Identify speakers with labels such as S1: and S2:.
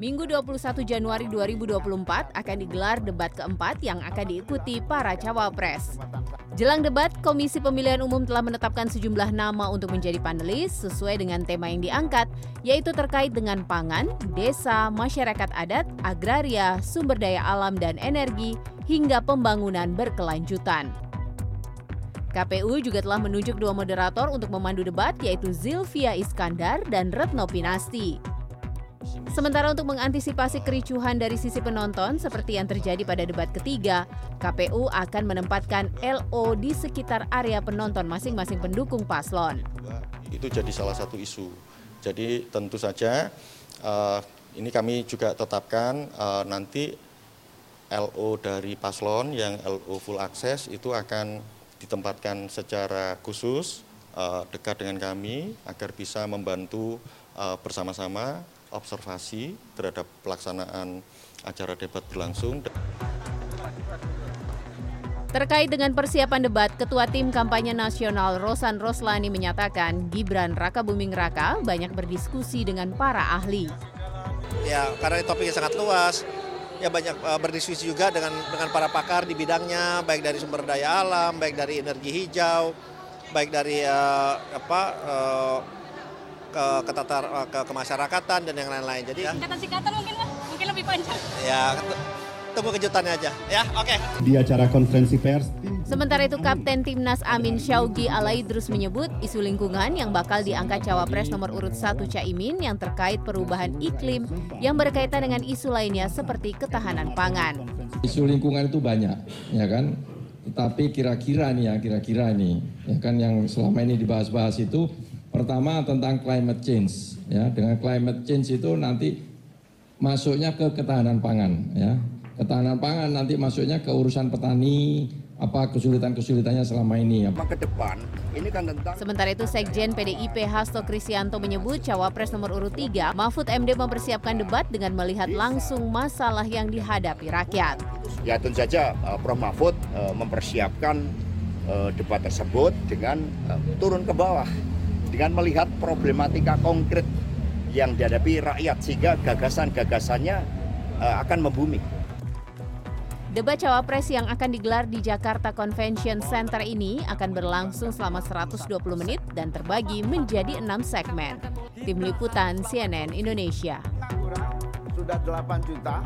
S1: Minggu 21 Januari 2024 akan digelar debat keempat yang akan diikuti para cawapres. Jelang debat, Komisi Pemilihan Umum telah menetapkan sejumlah nama untuk menjadi panelis sesuai dengan tema yang diangkat, yaitu terkait dengan pangan, desa, masyarakat adat, agraria, sumber daya alam dan energi, hingga pembangunan berkelanjutan. KPU juga telah menunjuk dua moderator untuk memandu debat yaitu Zilvia Iskandar dan Retno Pinasti. Sementara untuk mengantisipasi kericuhan dari sisi penonton seperti yang terjadi pada debat ketiga, KPU akan menempatkan LO di sekitar area penonton masing-masing pendukung paslon.
S2: Itu jadi salah satu isu. Jadi tentu saja uh, ini kami juga tetapkan uh, nanti LO dari paslon yang LO full access itu akan ditempatkan secara khusus uh, dekat dengan kami agar bisa membantu uh, bersama-sama observasi terhadap pelaksanaan acara debat berlangsung.
S1: Terkait dengan persiapan debat, Ketua Tim Kampanye Nasional Rosan Roslani menyatakan Gibran Raka Buming Raka banyak berdiskusi dengan para ahli.
S3: Ya, karena topiknya sangat luas, ya banyak uh, berdiskusi juga dengan dengan para pakar di bidangnya, baik dari sumber daya alam, baik dari energi hijau, baik dari uh, apa uh, ke ke tatar ke kemasyarakatan dan yang lain-lain. Jadi
S4: singkatan-singkatan mungkin lah, mungkin lebih panjang.
S3: Ya, tunggu kejutannya aja ya. Oke. Okay.
S5: Di acara konferensi pers
S1: Sementara itu Kapten Timnas Amin Syaugi Alaidrus menyebut isu lingkungan yang bakal diangkat cawapres nomor urut 1 Caimin yang terkait perubahan iklim yang berkaitan dengan isu lainnya seperti ketahanan pangan.
S6: Isu lingkungan itu banyak, ya kan? Tetapi kira-kira nih ya, kira-kira nih, ya kan yang selama ini dibahas-bahas itu Pertama tentang climate change, ya dengan climate change itu nanti masuknya ke ketahanan pangan, ya ketahanan pangan nanti masuknya ke urusan petani, apa kesulitan-kesulitannya selama ini.
S7: Apa ke depan, ini kan tentang...
S1: Sementara itu Sekjen PDIP Hasto Kristianto menyebut Cawapres nomor urut 3, Mahfud MD mempersiapkan debat dengan melihat langsung masalah yang dihadapi rakyat.
S7: Ya tentu saja uh, Prof Mahfud uh, mempersiapkan uh, debat tersebut dengan uh, turun ke bawah dengan melihat problematika konkret yang dihadapi rakyat sehingga gagasan-gagasannya uh, akan membumi.
S1: Debat cawapres yang akan digelar di Jakarta Convention Center ini akan berlangsung selama 120 menit dan terbagi menjadi enam segmen. Tim Liputan CNN Indonesia.
S7: Sudah 8 juta,